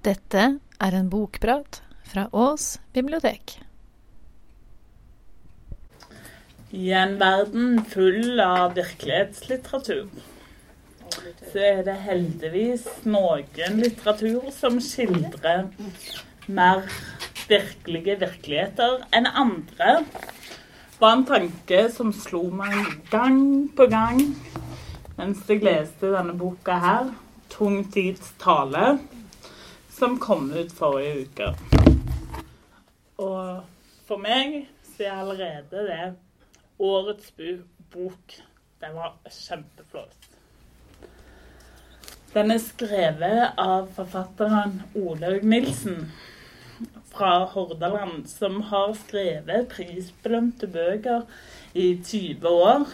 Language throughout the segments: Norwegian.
Dette er en bokprat fra Ås bibliotek. I en verden full av virkelighetslitteratur, så er det heldigvis noen litteratur som skildrer mer virkelige virkeligheter enn andre. Det var en tanke som slo meg gang på gang mens jeg leste denne boka her, 'Tung tids tale' som kom ut forrige uke. Og for meg så er allerede det årets bok. Den var kjempeflott. Den er skrevet av forfatteren Olaug Nilsen fra Hordaland, som har skrevet prisbelønte bøker i 20 år.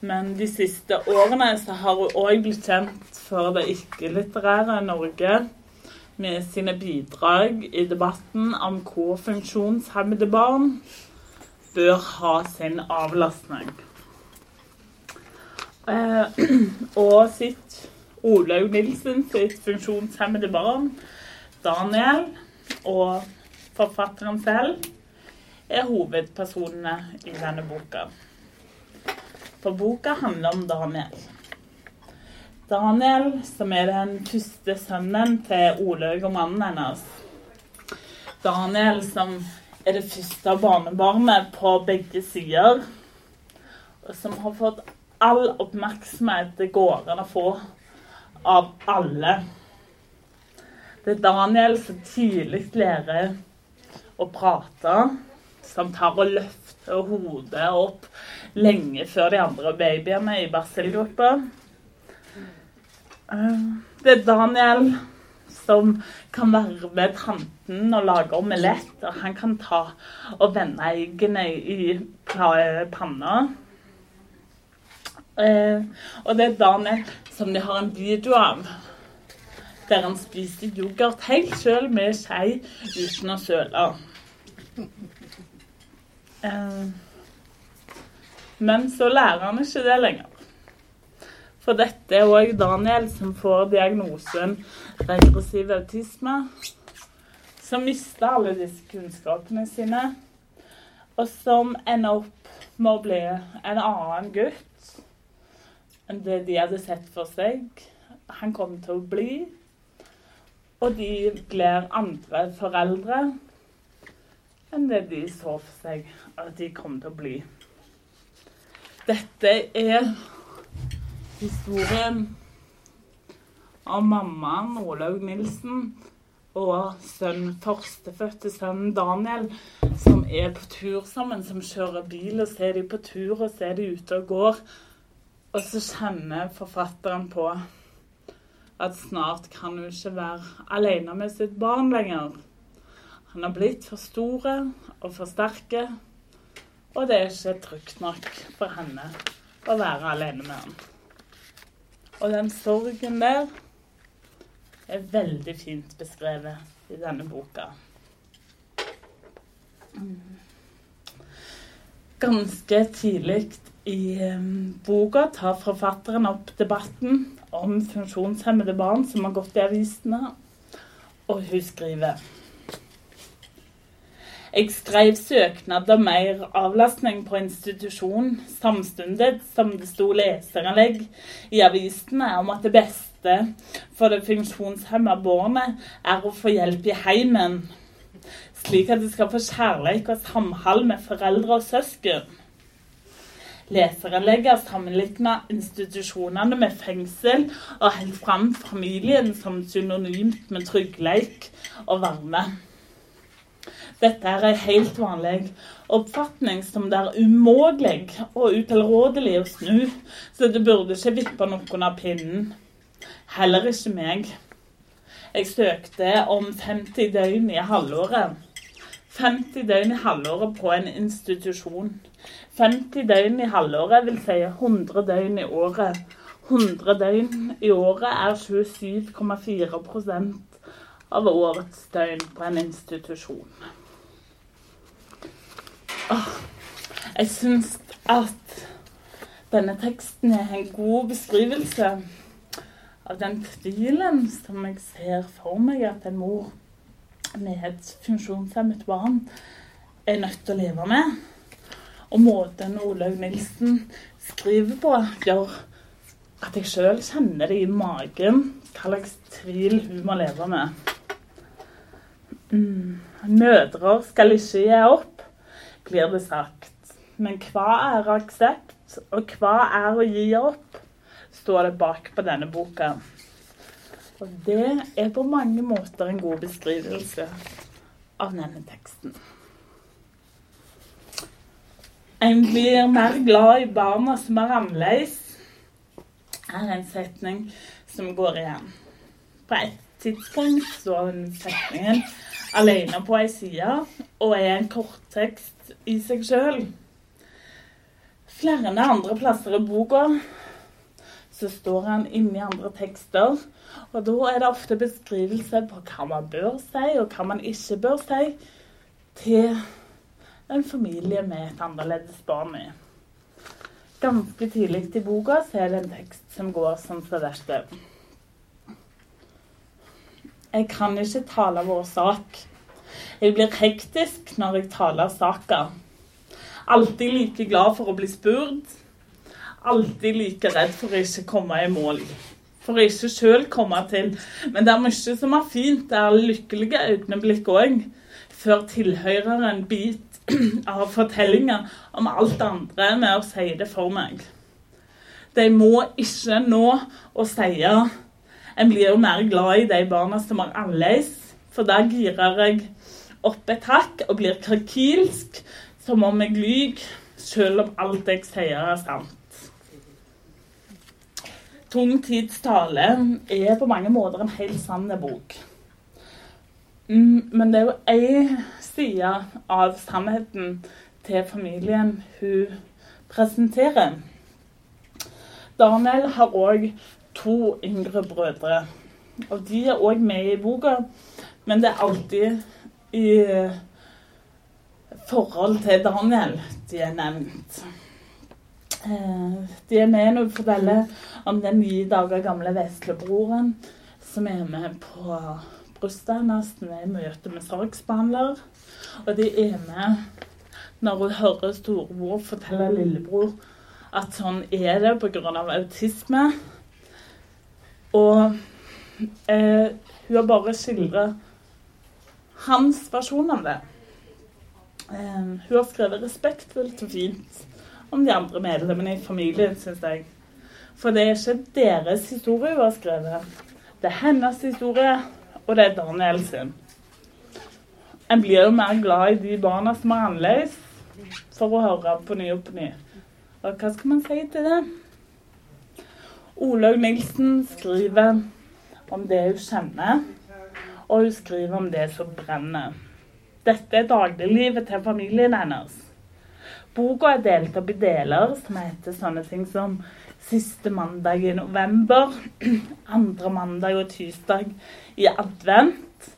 Men de siste årene så har hun òg blitt kjent for det ikke-litterære Norge med sine bidrag i debatten om hvor funksjonshemmede barn bør ha sin avlastning. Eh, og sitt Olaug Nilsen sitt funksjonshemmede barn, Daniel, og forfatteren selv, er hovedpersonene i denne boka. For boka handler om Daniel. Daniel, som er den første sønnen til Olaug og mannen hennes. Daniel, som er det første barnebarnet på begge sider. Og som har fått all oppmerksomhet det går an å få av alle. Det er Daniel som tidlig lærer å prate, som tar og løfter hodet opp lenge før de andre babyene i barselgruppa. Eh, det er Daniel som kan være med tanten og lage omelett. Og han kan ta og vende eggene i panna. Eh, og det er Daniel som de har en video av. Der han spiser yoghurt helt sjøl med skje uten å søle. Eh, men så lærer han ikke det lenger. For dette er òg Daniel som får diagnosen regressiv autisme. Som mister alle disse kunnskapene sine. Og som ender opp med å bli en annen gutt enn det de hadde sett for seg. Han kom til å bli. Og de blir andre foreldre enn det de så for seg at de kom til å bli. Dette er historien om mammaen Olaug Nilsen og sønn, førstefødte sønnen Daniel, som er på tur sammen, som kjører bil, og ser de på tur, og ser de ute og går. Og så kjenner forfatteren på at snart kan hun ikke være alene med sitt barn lenger. Han har blitt for store og for sterke, og det er ikke trygt nok for henne å være alene med ham. Og den sorgen der er veldig fint beskrevet i denne boka. Ganske tidlig i boka tar forfatteren opp debatten om funksjonshemmede barn som har gått i avisene, og hun skriver jeg skrev søknad om mer avlastning på institusjon, samtidig som det sto leserinnlegg i avisene om at det beste for det funksjonshemma barnet er å få hjelp i heimen, slik at det skal få kjærlighet og samhold med foreldre og søsken. Leserinnlegget sammenligna institusjonene med fengsel og holdt fram familien som synonymt med trygghet og varme. Dette er en helt vanlig oppfatning som det er umulig og utilrådelig å snu, så det burde ikke vippe noen av pinnen. Heller ikke meg. Jeg søkte om 50 døgn i halvåret. 50 døgn i halvåret på en institusjon. 50 døgn i halvåret vil si 100 døgn i året. 100 døgn i året er 27,4% av årets døgn på en institusjon. Jeg syns at denne teksten er en god beskrivelse av den tvilen som jeg ser for meg at en mor med et funksjonshemmet barn er nødt til å leve med. Og måten Olaug Nilsen skriver på, gjør at jeg sjøl kjenner det i magen hva slags tvil hun må leve med. Mm. Mødre skal ikke gi opp, blir det sagt. Men hva er aksept, og hva er å gi opp, står det bak på denne boka. Og det er på mange måter en god beskrivelse av denne teksten. En blir mer glad i barna som er annerledes, er en setning som går igjen. På et tidspunkt står den setningen alene på ei side og er en korttekst i seg sjøl. Flere andre plasser i boka så står han inni andre tekster. Og da er det ofte beskrivelse på hva man bør si, og hva man ikke bør si til en familie med et annerledes barn i. Ganske tidlig i boka så er det en tekst som går sånn som dette. Jeg kan ikke tale vår sak. Jeg blir hektisk når jeg taler saka. Alltid like glad for å bli spurt. Alltid like redd for å ikke komme i mål. For å ikke sjøl komme til. Men det er mye som er fint. Det er lykkelige øyeblikk òg. Før tilhøreren bit av fortellinga om alt andre med å si det for meg. De må ikke nå å si En blir jo mer glad i de barna som er annerledes, for da girer jeg opp et hakk og blir krakilsk, som om jeg lyver, selv om alt jeg sier, er sant. Tung tids tale er på mange måter en helt sann bok. Mm, men det er jo én side av sannheten til familien hun presenterer. Daniel har òg to yngre brødre. Og de er òg med i boka, men det er alltid i forhold til Daniel de er nevnt. Eh, de er med når vi forteller om den ni dager gamle veslebroren som er med på brystet hennes i møte med saksbehandler. Og de er med når hun hører storebror fortelle lillebror at sånn er det pga. autisme. Og eh, hun har bare skildret hans versjon av det. Eh, hun har skrevet respektfullt og fint om de andre medlemmene i familien, syns jeg. For det er ikke deres historie hun har skrevet. Det er hennes historie, og det er Daniel sin. En blir jo mer glad i de barna som er annerledes, for å høre på ny og på ny. Og hva skal man si til det? Olaug Nilsen skriver om det hun kjenner, og hun skriver om det som brenner. Dette er dagliglivet til familien hennes. Boka er delt opp i deler som heter sånne ting som siste mandag i november, andre mandag og tirsdag i advent,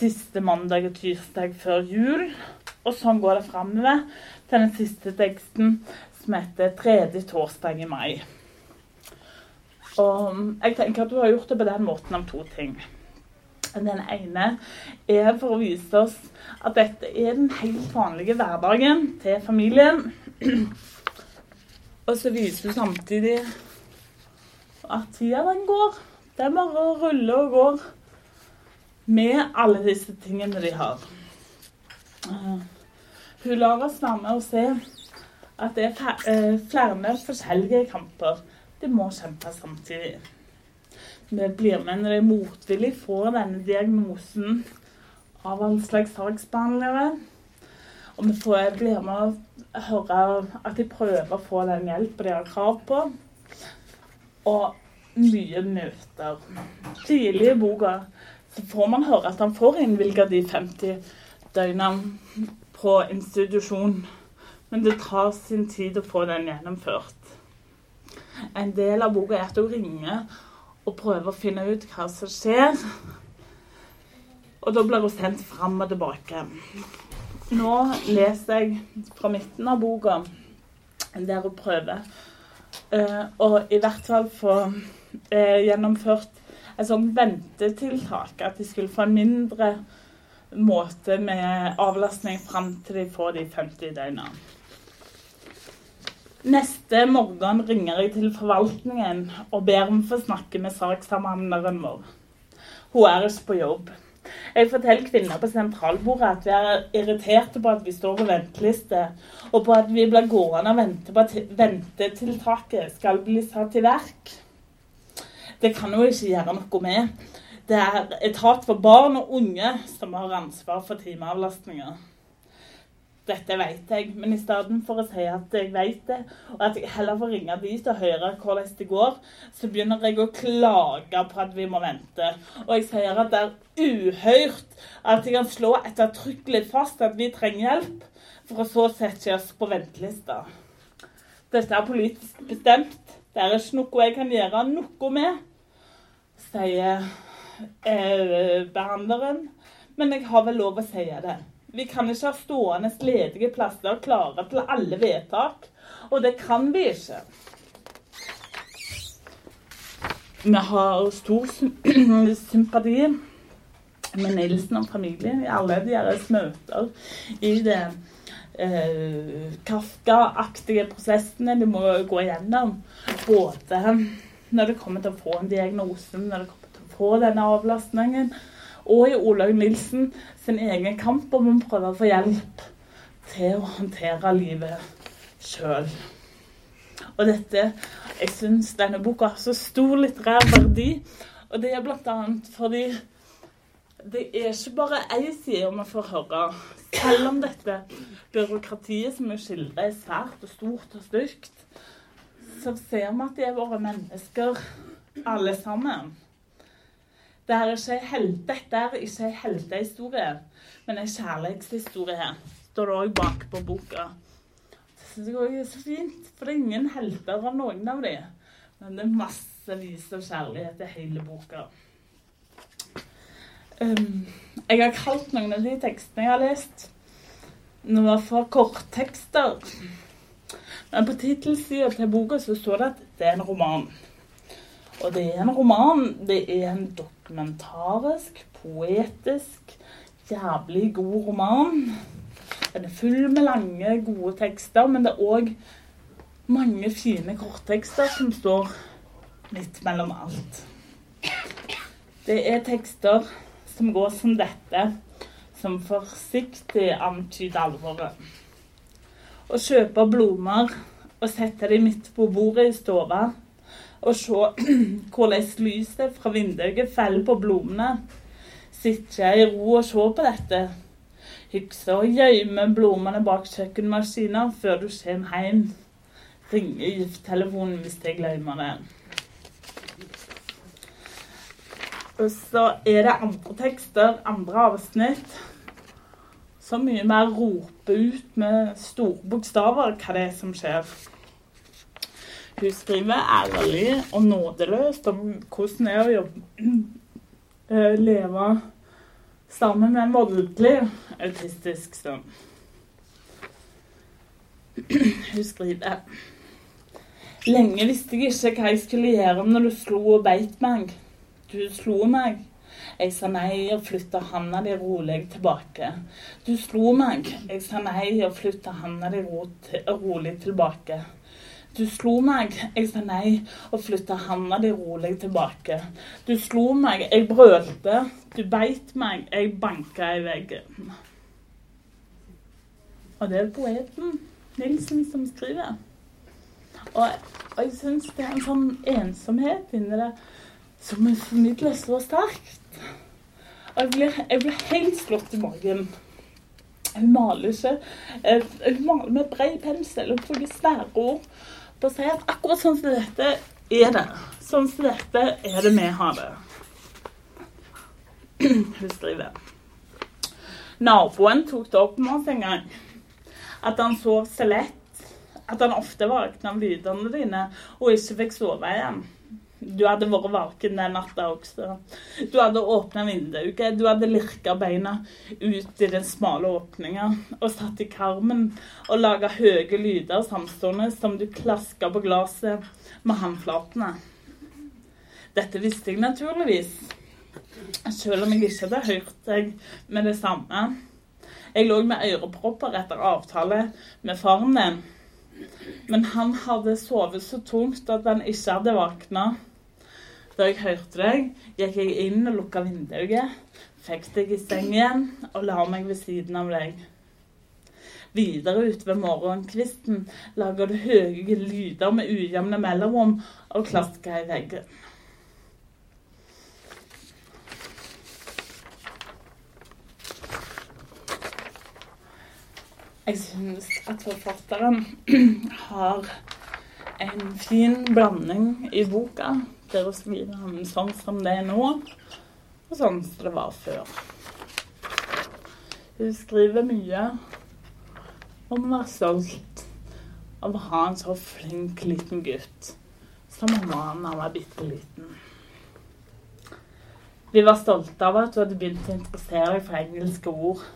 siste mandag og tirsdag før jul. Og sånn går det framover til den siste teksten, som heter 'Tredje torsdag i mai'. Og jeg tenker at du har gjort det på den måten om to ting. Den ene er for å vise oss at dette er den helt vanlige hverdagen til familien. Og så viser du samtidig at tida den går. Den bare ruller og går med alle disse tingene de har. Uh, hun lar oss være med og se at det er uh, flere forskjellige kamper de må kjempe samtidig. Det blir med når de motvillig får denne diagnosen av all slags saksbehandlere. Og vi får, blir med å høre at de prøver å få den hjelpen de har krav på. Og mye møter. Tidlig i boka så får man høre at han får innvilga de 50 døgnene på institusjon. Men det tar sin tid å få den gjennomført. En del av boka er at hun ringer og prøver å finne ut hva som skjer. Og da blir hun sendt fram og tilbake. Nå leser jeg fra midten av boka, der hun prøver å og i hvert fall få eh, gjennomført et sånt ventetiltak. At de skulle få en mindre måte med avlastning fram til de får de 50 døgna. Neste morgen ringer jeg til forvaltningen og ber om å få snakke med sakssamhandleren vår. Hun er ikke på jobb. Jeg forteller kvinner på sentralbordet at vi er irriterte på at vi står på venteliste, og på at vi blir gående og vente på at ventetiltaket skal bli satt i verk. Det kan hun ikke gjøre noe med. Det er etat for barn og unge som har ansvar for timeavlastninger. Dette vet jeg, men i stedet for å si at jeg vet det, og at jeg heller får ringe dit og høre hvordan det går, så begynner jeg å klage på at vi må vente. Og jeg sier at det er uhørt at jeg kan slå ettertrykkelig fast at vi trenger hjelp, for å så sette oss på ventelista. Dette er politisk bestemt. Det er ikke noe jeg kan gjøre noe med, sier eh, behandleren. Men jeg har vel lov å si det. Vi kan ikke ha stående ledige plasser klare til alle vedtak. Og det kan vi ikke. Vi har stor sympati med Nilsen og familien i alle deres møter i det eh, Kafka-aktige prosessene de må gå igjennom. Både når det kommer til å få en diagnose, når det kommer til å få denne avlastningen, og i Olaug Nilsen sin egen kamp om å prøve å få hjelp til å håndtere livet sjøl. Og dette Jeg syns denne boka har så stor litterær verdi, og det er bl.a. fordi det er ikke bare én side man får høre. Selv om dette byråkratiet som vi skildrer, er svært og stort og stygt, så ser vi at de er våre mennesker, alle sammen. Det er ikke hel, dette er ikke en heltehistorie, men en kjærlighetshistorie. Står det òg bak på boka. Det syns jeg er så fint, for det er ingen helter av noen av dem. Men det er massevis av kjærlighet i hele boka. Um, jeg har kalt noen av de tekstene jeg har lest, noe for korttekster. Men på tittelsida til boka så står det at det er en roman. Og det er en roman. Det er en dokumentarisk, poetisk, jævlig god roman. Den er full med lange, gode tekster, men det er òg mange fine korttekster som står midt mellom alt. Det er tekster som går som dette, som forsiktig antyder alvoret. Å kjøpe blomster og sette dem midt på bordet i stua og se hvordan lyset fra vinduet faller på blomstene. Sitte i ro og se på dette. Hykse og gjemme blomstene bak kjøkkenmaskinen før du kommer hjem. Ringe gifttelefonen hvis jeg glemmer det. Og så er det andre tekster, andre avsnitt, som mye mer roper ut med store bokstaver hva det er som skjer. Hun skriver ærlig og nådeløst om hvordan det er å jobbe, leve sammen med en voldelig autistisk sønn. Hun skriver Lenge visste jeg ikke hva jeg skulle gjøre når du slo og beit meg. Du slo meg. Jeg sa nei og flytta handa di rolig tilbake. Du slo meg. Jeg sa nei og flytta handa di rolig tilbake. Du slo meg. Jeg sa nei og flytta handa di rolig tilbake. Du slo meg. Jeg brølte. Du beit meg. Jeg banka i veggen. Og det er poeten Nilsen som skriver. Og, og jeg syns det er en sånn ensomhet inni det som formidler så sterkt. Og jeg blir, jeg blir helt slått i magen. Jeg maler ikke. Hun maler med bred pensel og bruker svære ord på sier si at akkurat sånn som dette er det. Sånn som dette er det vi har det. Hun skriver Naboen tok det opp med oss en gang. At han sov så lett. At han ofte våkna av lydene dine og ikke fikk sove igjen. Du hadde vært vaken den natta også. Du hadde åpna vinduet, du hadde lirka beina ut i den smale åpninga og satt i karmen og laga høye lyder samstående som du klaska på glasset med håndflatene. Dette visste jeg naturligvis. Selv om jeg ikke hadde hørt deg med det samme. Jeg lå med ørepropper etter avtale med faren din. Men han hadde sovet så tungt at han ikke hadde våkna. Da jeg hørte deg, gikk jeg inn og lukka vinduet, fikk deg i seng igjen og la meg ved siden av deg. Videre utover morgenkvisten lager du høye lyder med ujevne mellomrom og klasker i veggen. Jeg synes at forfatteren har en fin blanding i boka. Hun skriver om sånn som det er nå, og sånn som det var før. Hun skriver mye om å være stolt av å ha en så flink liten gutt som han var da han var bitte liten. Vi var stolte av at du hadde begynt å interessere deg for engelske ord.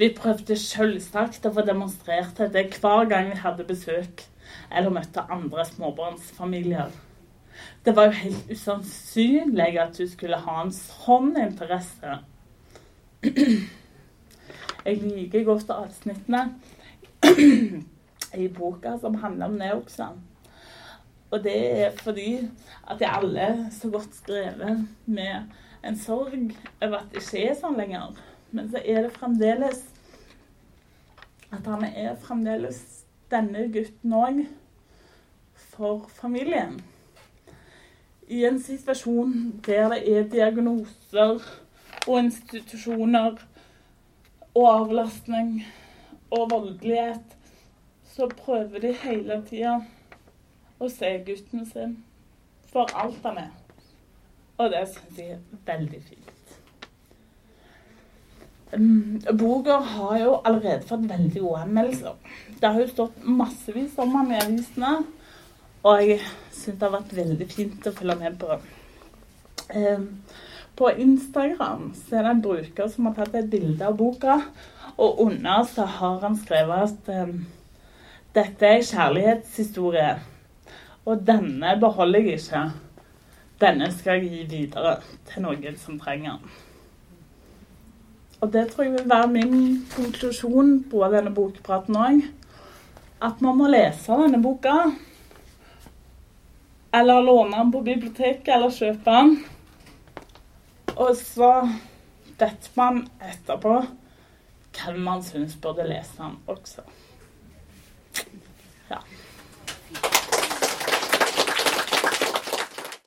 Vi prøvde selvsagt å få demonstrert dette hver gang vi hadde besøk eller møtte andre småbarnsfamilier. Det var jo helt usannsynlig at du skulle ha en sånn interesse. Jeg liker godt avsnittene i boka som handler om det også. Og det er fordi at de alle er så godt skrevet med en sorg over at det ikke er sånn lenger. Men så er det fremdeles at han er fremdeles denne gutten òg for familien. I en situasjon der det er diagnoser og institusjoner og avlastning og voldelighet, så prøver de hele tida å se gutten sin for alt han er. Og det syns jeg er veldig fint. Um, boka har jo allerede fått veldig gode anmeldelser. Det har jo stått massevis om han i avisene, og jeg syns det har vært veldig fint å følge med på. Um, på Instagram så er det en bruker som har tatt et bilde av boka, og under så har han skrevet at um, dette er kjærlighetshistorie, og denne beholder jeg ikke. Denne skal jeg gi videre til noen som trenger den. Og det tror jeg vil være min konklusjon på denne bokpraten òg. At man må lese denne boka. Eller låne den på biblioteket, eller kjøpe den. Og så vet man etterpå hvem man syns burde lese den også.